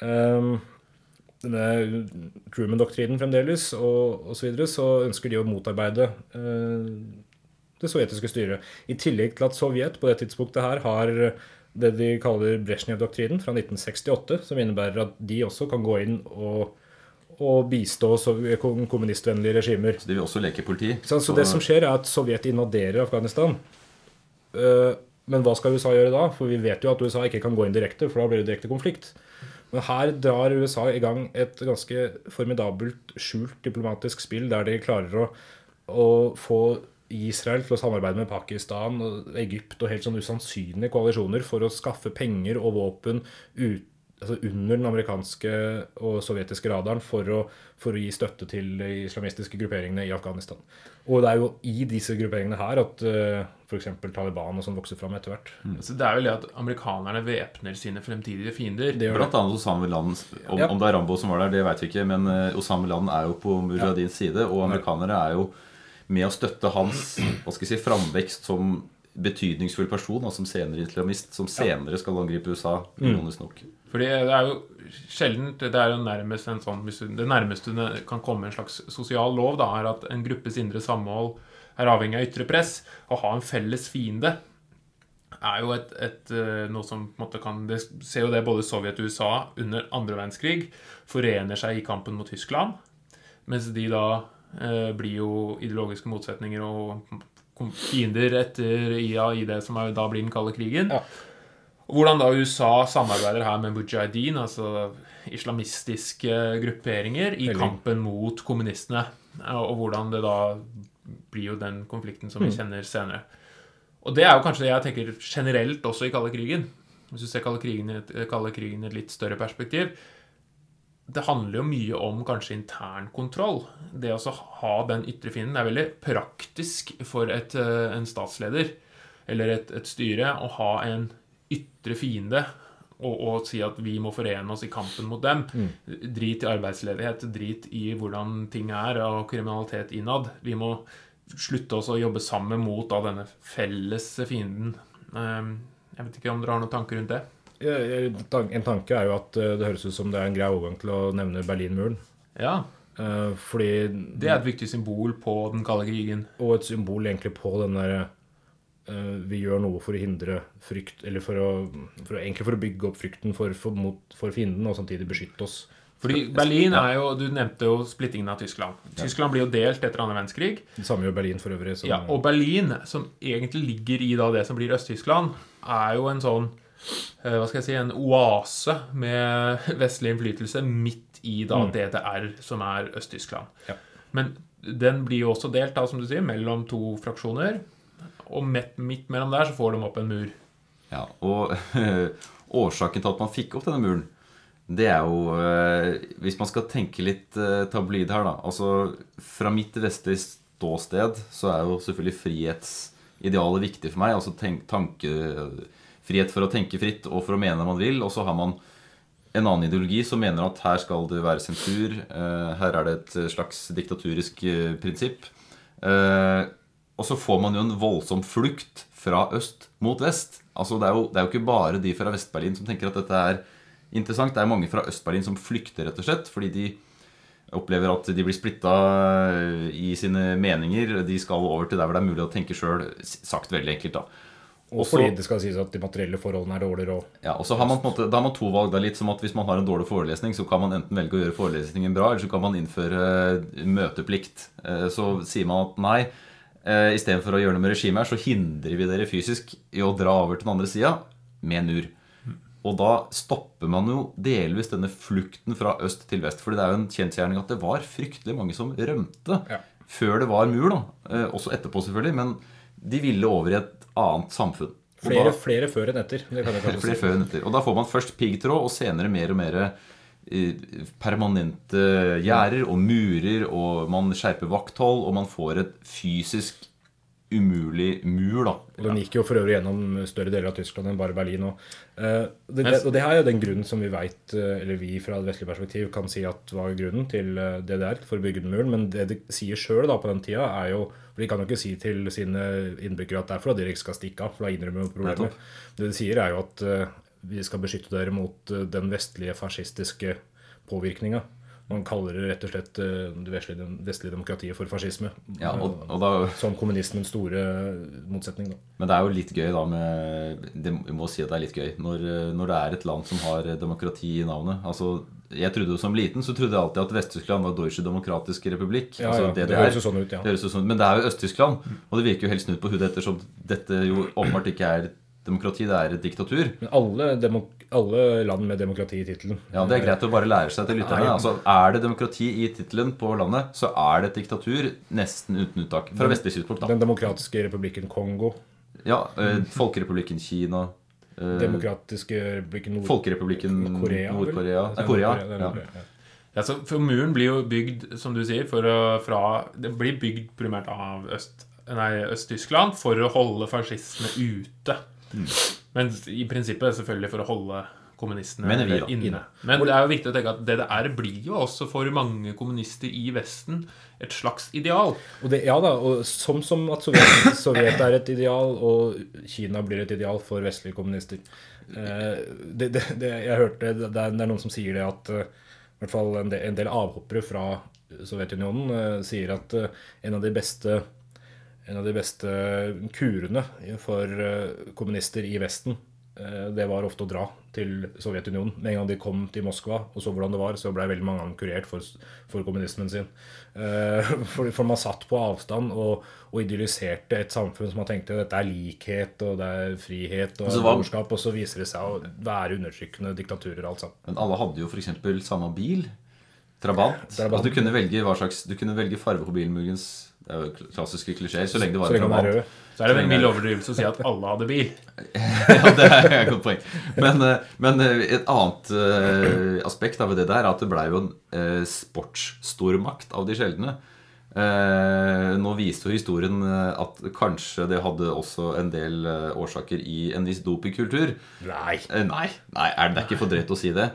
eh, Truman-doktrinen fremdeles, og osv., så, videre, så ønsker de å motarbeide eh, det sovjetiske styret. I tillegg til at Sovjet på det tidspunktet her har det de kaller Brezjnev-doktrinen fra 1968, som innebærer at de også kan gå inn og, og bistå kommunistvennlige regimer. Så de vil også leke politi. Så, så det som skjer, er at Sovjet invaderer Afghanistan. Eh, Men hva skal USA gjøre da? For vi vet jo at USA ikke kan gå inn direkte, for da blir det direkte konflikt. Men her drar USA i gang et ganske formidabelt skjult diplomatisk spill, der de klarer å, å få Israel til å samarbeide med Pakistan og Egypt og helt sånn usannsynlige koalisjoner for å skaffe penger og våpen ut, altså under den amerikanske og sovjetiske radaren for å, for å gi støtte til de islamistiske grupperingene i Afghanistan. Og det er jo i disse grupperingene her at uh, f.eks. Taliban og sånn vokser fram etter hvert. Så det er vel det at amerikanerne væpner sine fremtidige fiender. Det gjør det. Blant annet Osama bin Laden. Om, Ja. om det er Rambo som var der, det vet vi ikke. Men eh, Osama bin Laden er jo på Mujahedins side, og amerikanere er jo med å støtte hans hva skal jeg si, framvekst som betydningsfull person, da, som senere islamist, som senere skal angripe USA. ironisk nok. Fordi det er jo sjeldent Det er jo nærmest en sånn Det nærmeste det kan komme en slags sosial lov, da, er at en gruppes indre samhold er avhengig av ytre press. Å ha en felles fiende er jo et, et, eh, noe som på en måte kan Det ser jo det både Sovjet og USA under andre verdenskrig forener seg i kampen mot Tyskland. Mens de da eh, blir jo ideologiske motsetninger og fiender etter IA i det som er, da blir den kalde krigen. Ja. Hvordan da USA samarbeider her med mujahedin, altså islamistiske grupperinger, i Veldig. kampen mot kommunistene. Og hvordan det da blir jo den konflikten som vi kjenner senere. Og det er jo kanskje det jeg tenker generelt også i kalde krigen. Hvis du ser kalde krigen, kalde krigen i et litt større perspektiv. Det handler jo mye om kanskje intern kontroll. Det å ha den ytre fienden er veldig praktisk for et, eh, en statsleder eller et, et styre å ha en ytre fiende og, og si at vi må forene oss i kampen mot dem. Drit i arbeidsledighet, drit i hvordan ting er, og kriminalitet innad. Vi må slutte oss å jobbe sammen mot da, denne felles fienden. Eh, jeg vet ikke om dere har noen tanker rundt det? En tanke er jo at eh, det høres ut som det er en grei overgang til å nevne Berlinmuren. Ja, Eh, Fordi det er et viktig symbol på den kalde krigen. Og et symbol egentlig på den derre eh, Vi gjør noe for å hindre frykt Eller for å, for å, egentlig for å bygge opp frykten for, for, mot, for fienden, og samtidig beskytte oss. Fordi Berlin er jo Du nevnte jo splittingen av Tyskland. Tyskland blir jo delt etter andre verdenskrig. Det samme gjør Berlin for øvrig. Som, Ja, og Berlin, som egentlig ligger i da det som blir Øst-Tyskland, er jo en sånn Hva skal jeg si En oase med vestlig innflytelse midt i da DDR, som er Øst-Tyskland. Ja. Men den blir jo også delt, da, som du sier, mellom to fraksjoner. Og midt, mellom der så får de opp en mur. Ja, og årsaken til at man fikk opp denne muren, det er jo eh, Hvis man skal tenke litt eh, tabloid her, da Altså, fra mitt vestlige ståsted så er jo selvfølgelig frihetsidealet viktig for meg. Altså tanke, frihet for å tenke fritt og for å mene man vil. Og så har man en annen ideologi som mener at her skal det være sensur. eh, her er det et slags diktaturisk eh, prinsipp. Eh, og så får man jo en voldsom flukt fra øst mot vest. Altså Det er jo, det er jo ikke bare de fra Vest-Berlin som tenker at dette er interessant. Det er mange fra Øst-Berlin som flykter, rett og slett, fordi de opplever at de blir splitta i sine meninger. De skal over til der hvor det er mulig å tenke sjøl, sagt veldig enkelt. da. Og Også- fordi det skal sies at de materielle forholdene er dårligere. Og, Ja, og så har man på en måte, Da har man to valg. Det er litt som at Hvis man har en dårlig forelesning, så kan man enten velge å gjøre forelesningen bra, eller så kan man innføre møteplikt. Eh, Så sier man at nei, eh, istedenfor å gjøre noe med regimet her, så hindrer vi dere fysisk i å dra over til den andre sida med en mur. Og da stopper man jo delvis denne flukten fra øst til vest. fordi det er jo en kjensgjerning at det var fryktelig mange som rømte Ja. før det var mur. da, Eh, Også etterpå, selvfølgelig. Men de ville over i et annet samfunn. Flere, da- flere før enn etter. Flere før enn etter. Og da får man først piggtråd, og senere mer og mer eh, permanente gjerder og murer, og man skjerper vakthold, og man får et fysisk umulig mur, da. Og den gikk jo for øvrig gjennom større deler av Tyskland enn bare Berlin. Og, uh, det, det, og det her er jo den grunnen som vi vet, eh, eller vi fra et vestlig perspektiv kan si at var grunnen til eh, DDR for å bygge den muren. Men det de sier sjøl på den tida, er jo For de kan jo ikke si til sine innbyggere at det er for at dere ikke skal stikke av, for da innrømmer de problemet. Det de sier, er jo at uh, vi skal beskytte dere mot uh, den vestlige fascistiske påvirkninga. Man kaller det rett og slett eh, det vestlige, vestlige demokratiet for fascisme. Ja, og, og da, Som kommunismens store motsetning, da. men det er jo litt gøy, da, med det, må si at det er litt gøy når, når det er et land som har demokrati i navnet. Altså, jeg trodde jo Som liten så trodde jeg alltid at Vest-Tyskland var Deutsche Demokratiske Republikk. Ja, altså ja, det det, høres jo sånn ut, ja. Det høres jo sånn, men det er jo Øst-Tyskland, og det virker jo helt snudd på hodet ettersom dette jo åpenbart ikke er demokrati, det er et diktatur. Men alle, alle land med demokrati i tittelen. Ja, Det er greit å bare lære seg til lytterne. Altså, Er det demokrati i tittelen på landet, så er det et diktatur nesten uten unntak. Fra vestlig synspunkt, da. Den demokratiske republikken Kongo. Ja, Øh, Folkerepublikken Kina. Øh, Demokratiske republikken Nord Folkerepublikken Korea. Nord-Korea. Det er Korea. Ja. Ja. Ja, så for Muren blir jo bygd, som du sier, for å, fra Det blir bygd primært av Øst-Tyskland Øst-Tyskland for å holde fascistene ute. Men i prinsippet selvfølgelig for å holde kommunistene vi, inne. Men det er jo viktig å tenke at DDR blir jo også for mange kommunister i Vesten et slags ideal. Og det, ja da, og som, som at Sovjet, Sovjet er et ideal, og Kina blir et ideal for vestlige kommunister. Eh, det, det, det, jeg hørte, det er, det er noen som sier det at eh, i hvert fall en del, en del avhoppere fra Sovjetunionen eh, sier at en av de beste en av de beste kurene for eh, kommunister i Vesten, eh, det var ofte å dra til Sovjetunionen. Med en gang de kom til Moskva og så hvordan det var, så ble veldig mange av dem kurert for, for kommunismen sin. Eh, For, for man satt på avstand og, og idylliserte et samfunn som man tenkte dette er likhet og det er frihet og brorskap, og så viser det seg å være undertrykkende diktaturer alt sammen. Men alle hadde jo f.eks. samme bil. Trabant. Trabant. Altså, du kunne velge hva slags Du kunne velge farge på bilen, muligens. Det er jo klassiske klisjeer. Så lenge det var en er Trabant. Så er det en mild overdrivelse å si at alle hadde bil. ja, det er et godt poeng. Men, eh, men eh, et annet eh, aspekt av det der er at det blei jo en sportsstormakt av de sjeldne. Eh, nå viste jo historien at kanskje det hadde også en del årsaker i en viss dopingkultur. Nei. Nei, nei er det ikke for drøyt å si det.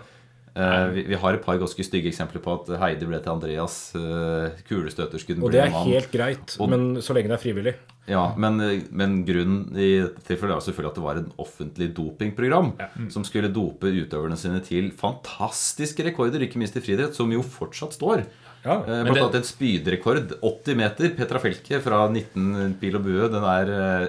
Eh, vi, vi har et par ganske stygge eksempler på at Heidi ble til Andreas. Uh, kulestøterskudd Og det er mann. helt greit, Og- men så lenge det er frivillig. Ja, men, men grunnen i tilfellet er selvfølgelig at det var en offentlig dopingprogram som skulle dope utøverne sine til fantastiske rekorder, ikke minst i friidrett, som jo fortsatt står. Ja. Eh, Blant det- annet en spydrekord. 80 meter. Petra Felke fra 19 pil og bue. Den er eh,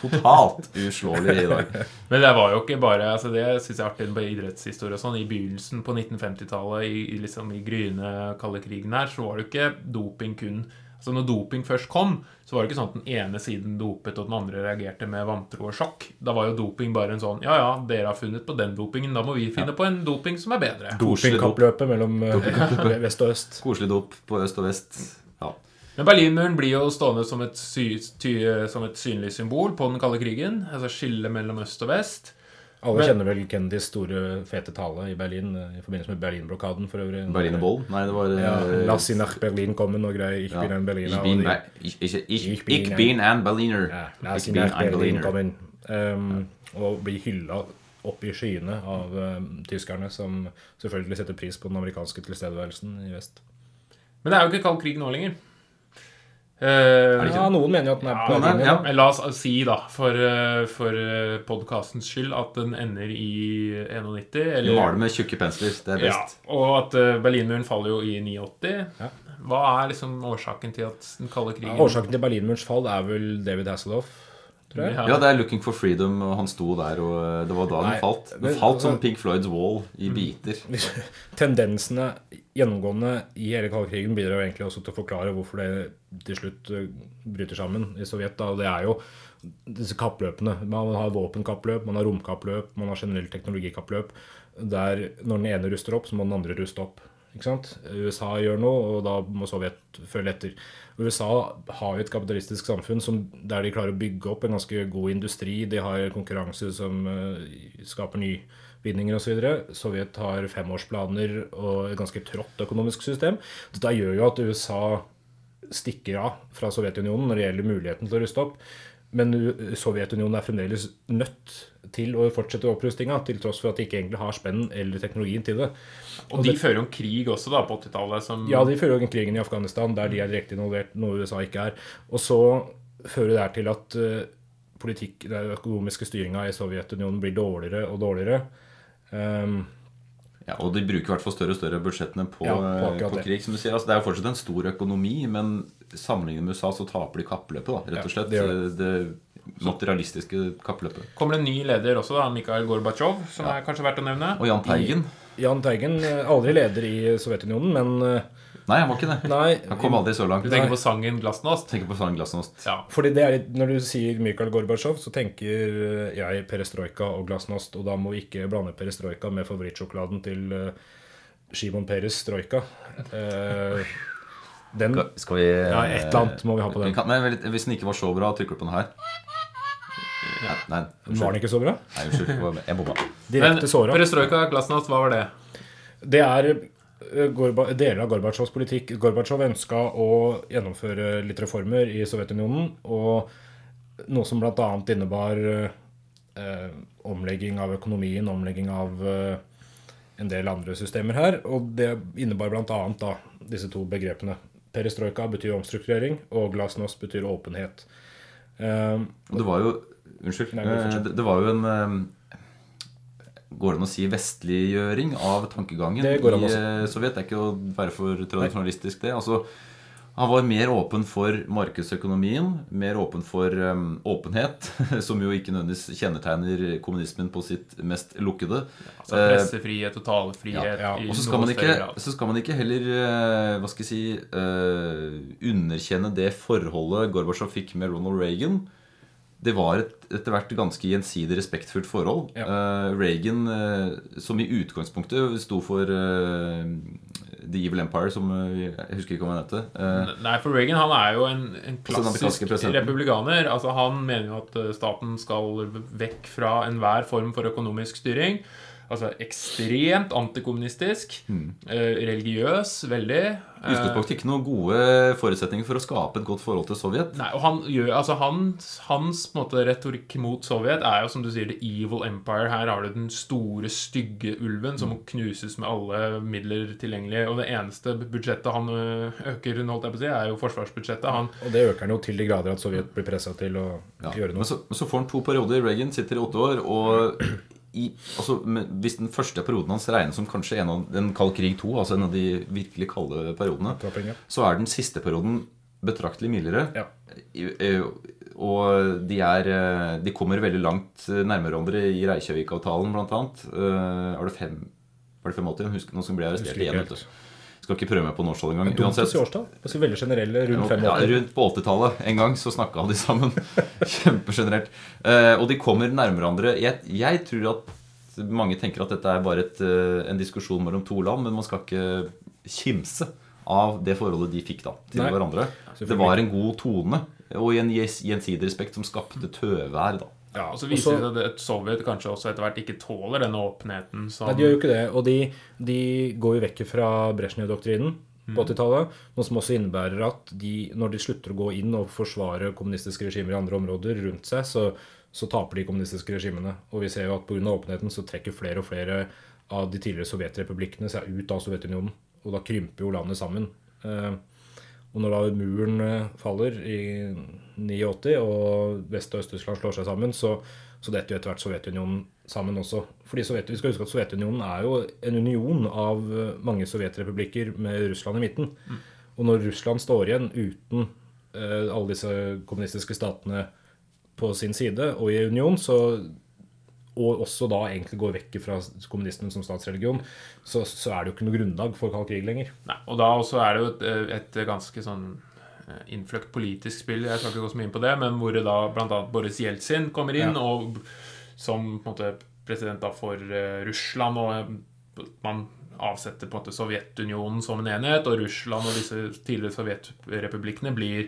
totalt uslåelig i dag. Men det var jo ikke bare altså Det synes jeg er artig på idrettshistorie og sånn. I begynnelsen på 1950-tallet, i, liksom i gryende kalde krigen her, så var det jo ikke doping kun Altså Når doping først kom, så var det ikke sånn at den ene siden dopet, og den andre reagerte med vantro og sjokk. Da var jo doping bare en sånn Ja, ja, dere har funnet på den dopingen, da må vi finne på en doping som er bedre. Dopingkappløpet mellom doping vest og øst. Koselig dop på øst og vest. Ja. Men Berlinmuren blir jo stående som et, sy ty som et synlig symbol på den kalde krigen. Altså skillet mellom øst og vest. Alle Men- kjenner vel Kennedys store, fete tale i Berlin eh, i forbindelse med Berlinblokaden for øvrig. Berlinerboll? Nei, det var eh, Ja, Lass sie nach Berlin kommen og greier. Ich ja. bin ein Berliner. Ich bin, ich, ich, ich, Ich ich ein- bin ein Berliner. Ja, Lass Ich bin nach ein Berlin Berliner. kommen. Um, og blir hylla opp i skyene av um, tyskerne, som selvfølgelig setter pris på den amerikanske tilstedeværelsen i vest. Men det er jo ikke kald krig nå lenger. Eh, ikke Ja, noen mener jo at den er Ja, på den, ja. Men la oss si, da, for, eh, for podkastens skyld, at den ender i 91. Vi Eller, maler med tjukke pensler. Det er ja, best. og at eh, Berlinmuren faller jo i 89. Ja. Hva er liksom årsaken til at den kalde krigen Ja, Årsaken til Berlinmurens fall er vel David Hasselhoff, tror jeg. Ja. Det er 'Looking for Freedom', og han sto der, og eh, det var da den Nei, falt. Den men- falt som Pig Pink Floyds Wall i biter. Tendensene gjennomgående i hele kaldkrigen bidrar jo egentlig også til å forklare hvorfor det til slutt eh, bryter sammen i Sovjet. Da. Det er jo disse kappløpene. Man har våpenkappløp, man har romkappløp, man har generelt teknologikappløp. Der når den ene ruster opp, så må den andre ruste opp. Ikke sant? USA gjør noe, og da må Sovjet følge etter. USA har jo et kapitalistisk samfunn som, der de klarer å bygge opp en ganske god industri. De har konkurranse som uh, skaper nyvinninger osv. Sovjet har femårsplaner og et ganske trått økonomisk system. Dette gjør jo at USA stikker av fra Sovjetunionen når det gjelder muligheten til å ruste opp. Men Sovjetunionen er fremdeles nødt til å fortsette opprustinga, til tross for at de ikke egentlig har spenn eller teknologien til det. Og de fører jo en krig også da på 80-tallet som Ja, de fører jo en krigen i Afghanistan, der de er direkte involvert, noe USA ikke er. Og så fører det her til at eh, politikk, den økonomiske styringa i Sovjetunionen blir dårligere og dårligere. Um, Ja, og de bruker i hvert fall større og større budsjettene på, Ja, på på krig. som du sier. Altså, det er jo fortsatt en stor økonomi, men sammenlignet med USA så taper de kappløpet, da, rett og Ja, slett. det det, materialistiske kappløpet. kommer det en ny leder også, da, Mikhail Gorbatsjov, som er kanskje verdt å nevne. Og Jahn Teigen. Jahn Teigen, eh, aldri leder i Sovjetunionen, men eh, Nei, han var ikke det. nei Han kom aldri så langt. Du tenker på sangen 'Glasnost'? Tenker på sangen Glasnost. Ja. Fordi det er litt, Når du sier Mikhail Gorbatsjov, så tenker jeg perestrojka og glasnost. Og da må vi ikke blande perestrojka med favorittsjokoladen til Shimon Peres Strojka. Eh, den Skal- vi Ja, et eller annet må vi ha på den. Kan, nei, hvis den ikke var så bra, trykker du på den her. Nei, nei, Var den ikke så bra? Nei, unnskyld. Jeg bomma. Direkte såra. Perestrojka, Glasnost, hva var det? Det er eh, Gorba, deler av Gorbatsjovs politikk. Gorbatsjov ønska å gjennomføre litt reformer i Sovjetunionen. Og noe som bl.a. innebar eh, omlegging av økonomien, omlegging av eh, en del andre systemer her. Og det innebar bl.a. disse to begrepene. Perestrojka betyr omstrukturering, og glasnost betyr åpenhet. Um, det var jo Unnskyld. Nei, men eh, det, det var jo en eh, Går det an å si vestliggjøring av tankegangen Det i eh, Sovjet? Det er ikke å være for tradisjonalistisk, det. Altså, han var mer åpen for markedsøkonomien, mer åpen for um, åpenhet, som jo ikke nødvendigvis kjennetegner kommunismen på sitt mest lukkede. Altså Eh, pressefrihet, totalfrihet ja, i Og så skal, man ikke, så skal man ikke heller eh, hva skal jeg si, uh, underkjenne det forholdet Gorbatsjov fikk med Ronald Reagan. Det var et etter hvert ganske gjensidig respektfullt forhold. Ja. Uh, Reagan, uh, som i utgangspunktet sto for uh, The Evil Empire, som Jeg husker ikke hva han het. Nei, for Reagan han er jo en, en Altså klassisk republikaner. Altså Han mener jo at staten skal vekk fra enhver form for økonomisk styring. Altså ekstremt antikommunistisk. eh, religiøs, veldig. I utgangspunktet ikke noen gode forutsetninger for å skape et godt forhold til Sovjet. Nei, og han gjør, altså Hans, Hans måte, retorikk mot Sovjet er jo som du sier the evil empire. Her har du den store, stygge ulven som må knuses med alle midler tilgjengelige. Og det eneste budsjettet han øker, holdt jeg på å si, er jo forsvarsbudsjettet. Han, Og det øker han jo til de grader at Sovjet blir pressa til å Ja. gjøre Men noe. så, men så får han to perioder. Reagan sitter i åtte år. Og i, altså, hvis den første perioden hans regnes som kanskje en av den kald krig 2, altså en av de virkelig kalde periodene, ja. så er den siste perioden betraktelig mildere. Ja. Eh, Og de, er, eh, de kommer veldig langt eh, nærmere hverandre i Reykjavik-avtalen. Eh, Er det fem Var det 85? Husk, nå skal bli arrestert igjen. vet du. Skal ikke prøve meg på årstall engang. Si årstall. Er veldig generelle. Rundt Ja, rundt på 80-tallet en gang så snakka de sammen. Kjempegenerelt. Eh, og de kommer nærmere hverandre. Jeg, jeg tror at mange tenker at dette er bare et, eh, en diskusjon mellom to land, men man skal ikke kimse av det forholdet de fikk da til Nei, hverandre. Det var en god tone og en gjes- gjensidig respekt som skapte tøvær. da. Ja, og så viser også, det seg at Sovjet kanskje også etter hvert ikke tåler denne åpenheten som Nei, de gjør jo ikke det. Og de, de går jo vekk fra Brezjnev-doktrinen på 80-tallet. Noe som også innebærer at de, når de slutter å gå inn og forsvare kommunistiske regimer i andre områder rundt seg, så, så taper de kommunistiske regimene. Og vi ser jo at pga. åpenheten så trekker flere og flere av de tidligere sovjetrepublikkene seg ut av Sovjetunionen. Og da krymper jo landet sammen. Eh, og når da muren eh, faller i 89, og Vest- og Øst-Tyskland slår seg sammen, så, så detter jo etter hvert Sovjetunionen sammen også. Fordi Sovjet, Vi skal huske at Sovjetunionen er jo en union av eh, mange sovjetrepublikker med Russland i midten. Og når Russland står igjen uten eh, alle disse kommunistiske statene på sin side og i union, så og også da egentlig går vekk fra kommunismen som statsreligion, så, så er det jo ikke noe grunnlag for kald krig lenger. Nei, og da også er det jo et, et ganske sånn eh, innfløkt politisk spill. Jeg skal ikke gå så mye inn på det, men hvor det da bl.a. Boris Jeltsin kommer inn Ja. og som på en måte president da for eh, Russland, og eh, man avsetter på en måte Sovjetunionen som en enhet, og Russland og disse tidligere sovjetrepublikkene blir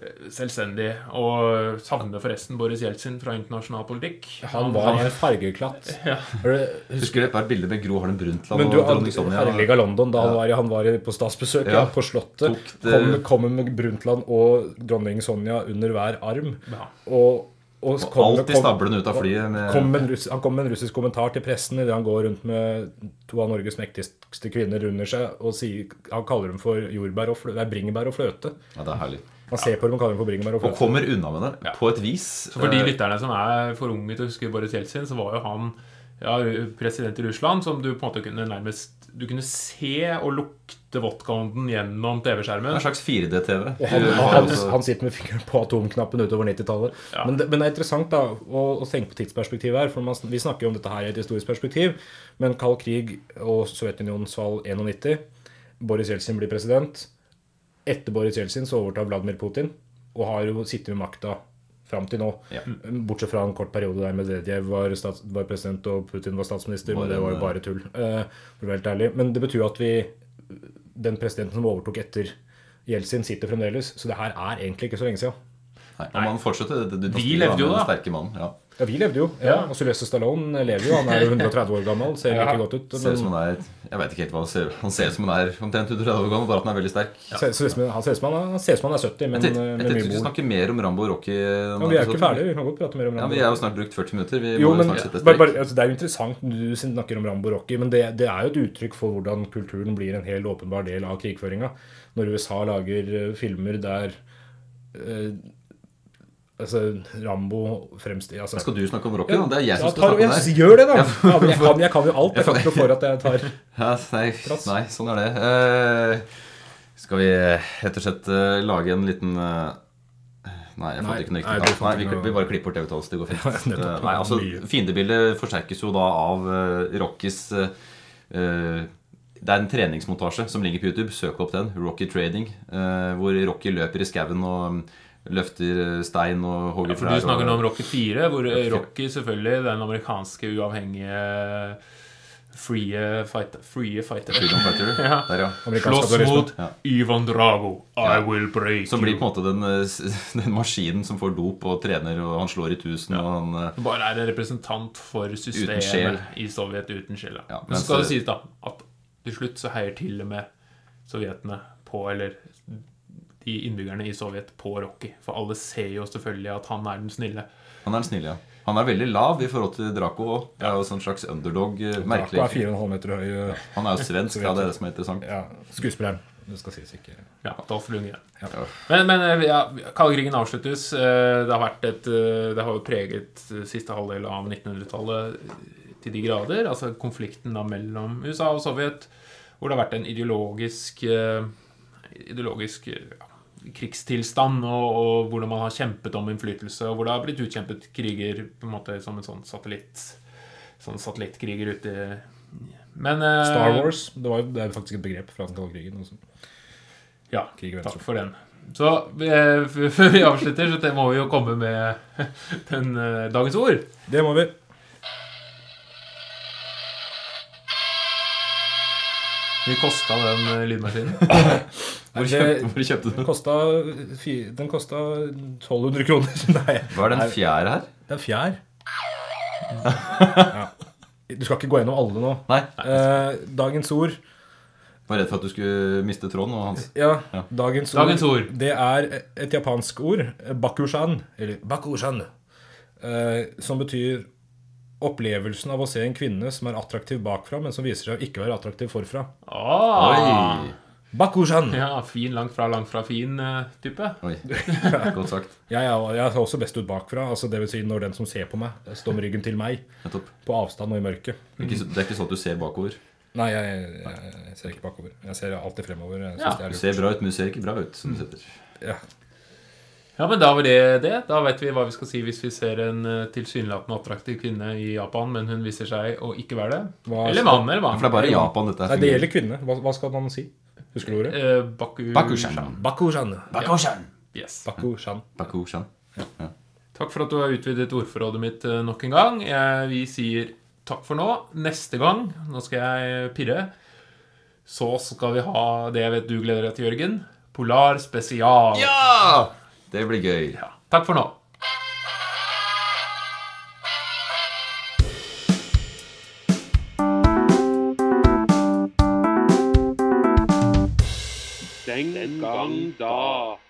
eh, selvstendige. Og savner forresten Boris Jeltsin fra internasjonal politikk. Han var en fargeklatt. Ja. Er Husker du et bilde med Gro Harlem Brundtland Men du, og dronning Sonja? Herlig av London, da han Ja. var, han var på statsbesøk ja. Ja. på Slottet. Det- Kom, kommer med Brundtland og dronning Sonja under hver arm. Ja. Og, og, Og kom- alltid stablende ut av flyet med kom med russ, han kom med en russisk kommentar til pressen idet han går rundt med to av Norges mektigste kvinner under seg og sier, han kaller dem for jordbær og fløte. Det er bringebær og fløte. Ja, det er herlig. Han ser på dem og kaller dem for bringebær og Og kommer unna med det Ja. på et vis. Så for de Eh, lytterne som er for unge til å huske Boris Jeltsin, så var jo han ja, president i Russland som du på en måte kunne nærmest Du kunne se og lukte vodkaånden gjennom TV-skjermen. En slags 4D-TV. Han, han, altså- han sitter med fingeren på atomknappen utover 90-tallet. Ja. Men, men det er interessant da å, å tenke på tidsperspektivet her. For man, vi snakker jo om dette her i et historisk perspektiv. Men kald krig og Sovjetunionens fall 91. Boris Jeltsin blir president. Etter Boris Jeltsin så overtar Vladimir Putin og har jo sittet med makta fram til nå. Ja. Bortsett fra en kort periode der Medvedev var, stats, var president og Putin var statsminister. Bare men det var jo bare tull. eh, for å være helt ærlig. Men det betyr at vi Den presidenten som overtok etter Jeltsin, sitter fremdeles. Så det her er egentlig ikke så lenge siden. Nei, og man fortsetter det, det, Vi levde jo med da. Den sterke mannen. Ja. Ja, vi levde jo. Ja. Og Sylvester Stallone lever jo. Han er jo 130 år gammel, ser Ja. like godt ut. Ser ut som han er Jeg vet ikke helt hva han ser Han ser ut som han er omtrent 130 år gammel, bare at han er veldig sterk. ser, ser han ser ut som han, er- ser ut som han er 70, men Jeg tenkte jeg med tenkte vi snakker mer om Rambo og Rocky. Ja, vi er ikke ferdige. Vi kan godt prate mer om Ja, Rambo. Vi er jo snart brukt 40 minutter. Vi Jo, må men snart sette bare, strek. bare, altså, Det er jo interessant du snakker om Rambo Rocky, men det, det er jo et uttrykk for hvordan kulturen blir en helt åpenbar del av krigføringa. Når USA lager eh, filmer der eh, altså, Rambo fremst altså, Skal du snakke om Rocky? da? Det er jeg som Ja, skal snakke om det. Gjør det, da! Ja, jeg, kan, jeg kan jo alt. Jeg kan ikke for at jeg tar Ja, nei, nei, sånn er det. Uh, skal vi rett og slett uh, lage en liten uh, Nei, jeg fant Nei, ikke noe riktig. Nei, vi, vi bare klipper bort TV-tallet. så Det går fint. nei, altså. Fiendebildet forsterkes jo da av Rockys eh, Det er en treningsmontasje som ligger på YouTube. Søk opp den. Rocky Trading. hvor Rocky løper i skauen og løfter eh, stein og hogger For du snakker nå om Rocky 4, hvor Rocky 4. Rocky selvfølgelig, den amerikanske uavhengige Frie fighter. free fighter. Freedom Fighter. Ja. Der, ja. Slåss mot Ja. Ivan Drago. I Ja. will break Som blir på en måte den, eh, den maskinen som får dop og trener, og han slår i tusen, og han eh, Bare er en representant for systemet i Sovjet uten sjel. Ja, Men så skal det- sies da at til slutt så heier til og med sovjetene på, eller de innbyggerne i Sovjet på Rocky. For alle ser jo selvfølgelig at han er den snille. Han er den snille, ja. Han er veldig lav i forhold til Draco òg. Det er jo sånn slags underdog. Merkelig. Draco er 4,5 meter høy. Han er jo svensk, ja, det er det som er interessant. Ja, skuespilleren. Det skal sies ikke Ja, Dolf Lundgren. Ja. Men, men eh, ja, kaldkrigen avsluttes. Eh, Det har vært et eh, Det har jo preget eh, siste halvdel av 1900-tallet til de grader. Altså konflikten da mellom USA og Sovjet, hvor det har vært en ideologisk eh, Ideologisk eh, ja, krigstilstand, og, og hvordan man har kjempet om innflytelse, og hvor det har blitt utkjempet kriger på en måte som en sånn satellitt Sånn satellittkriger ute Men uh, Star Wars. Det, var, det er faktisk et begrep fra den kalde krigen. Også. Ja, Krig takk for den. Så eh, før vi avslutter, så må vi jo komme med den eh, dagens ord. Det må vi. Vi kosta den eh, lydmaskinen. Hvor kjøpt, hvor kjøpte du Den den? kosta, den kosta 1200 kroner. Nei, Hva er den fjær her? det er fjær. Ja. Du skal ikke gå gjennom alle nå. Nei. Eh, dagens ord Var redd for at du skulle miste tråden. Og hans. Ja, Ja. dagens, Dagens ord, ord. Det er et japansk ord, bakushan, eller bakushan, eh, som betyr opplevelsen av å se en kvinne som er attraktiv bakfra, men som viser seg å ikke være attraktiv forfra. Ah, Oi! Bakushan! ja, fin, langt fra, langt fra fin uh, type. Oi. Godt sagt. Jeg, er- jeg ser også best ut bakfra, altså det vil si når den som ser på meg, står med ryggen til meg, Nettopp. på avstand og i mørket. Det er ikke, det er ikke sånn at du ser bakover. Nei, jeg, jeg, jeg ser ikke bakover. Jeg ser alltid fremover. Jeg Ja, det er Du ser bra ut, men du ser ikke bra ut. som du setter. Ja. Ja, men da var det det. Da vet vi hva vi skal si hvis vi ser en eh, tilsynelatende attraktiv kvinne i Japan, men hun viser seg å ikke være det. Hva Eller mann, eller mann. For det er bare Japan dette Nei, det gjelder kvinne. Hva, hva skal man si? Husker du ordet? Eh, Baku... Bakushan. Bakushan. Bakushan. Yes. Bakushan. Bakushan. Takk for at du har utvidet ordforrådet mitt eh, nok en gang. Jeg, vi sier takk for nå. Neste gang, nå skal jeg pirre, så skal vi ha det jeg vet du gleder deg til, Jørgen. Polar spesial. Ja! Det blir gøy. Ja. Takk for nå. Den gang da.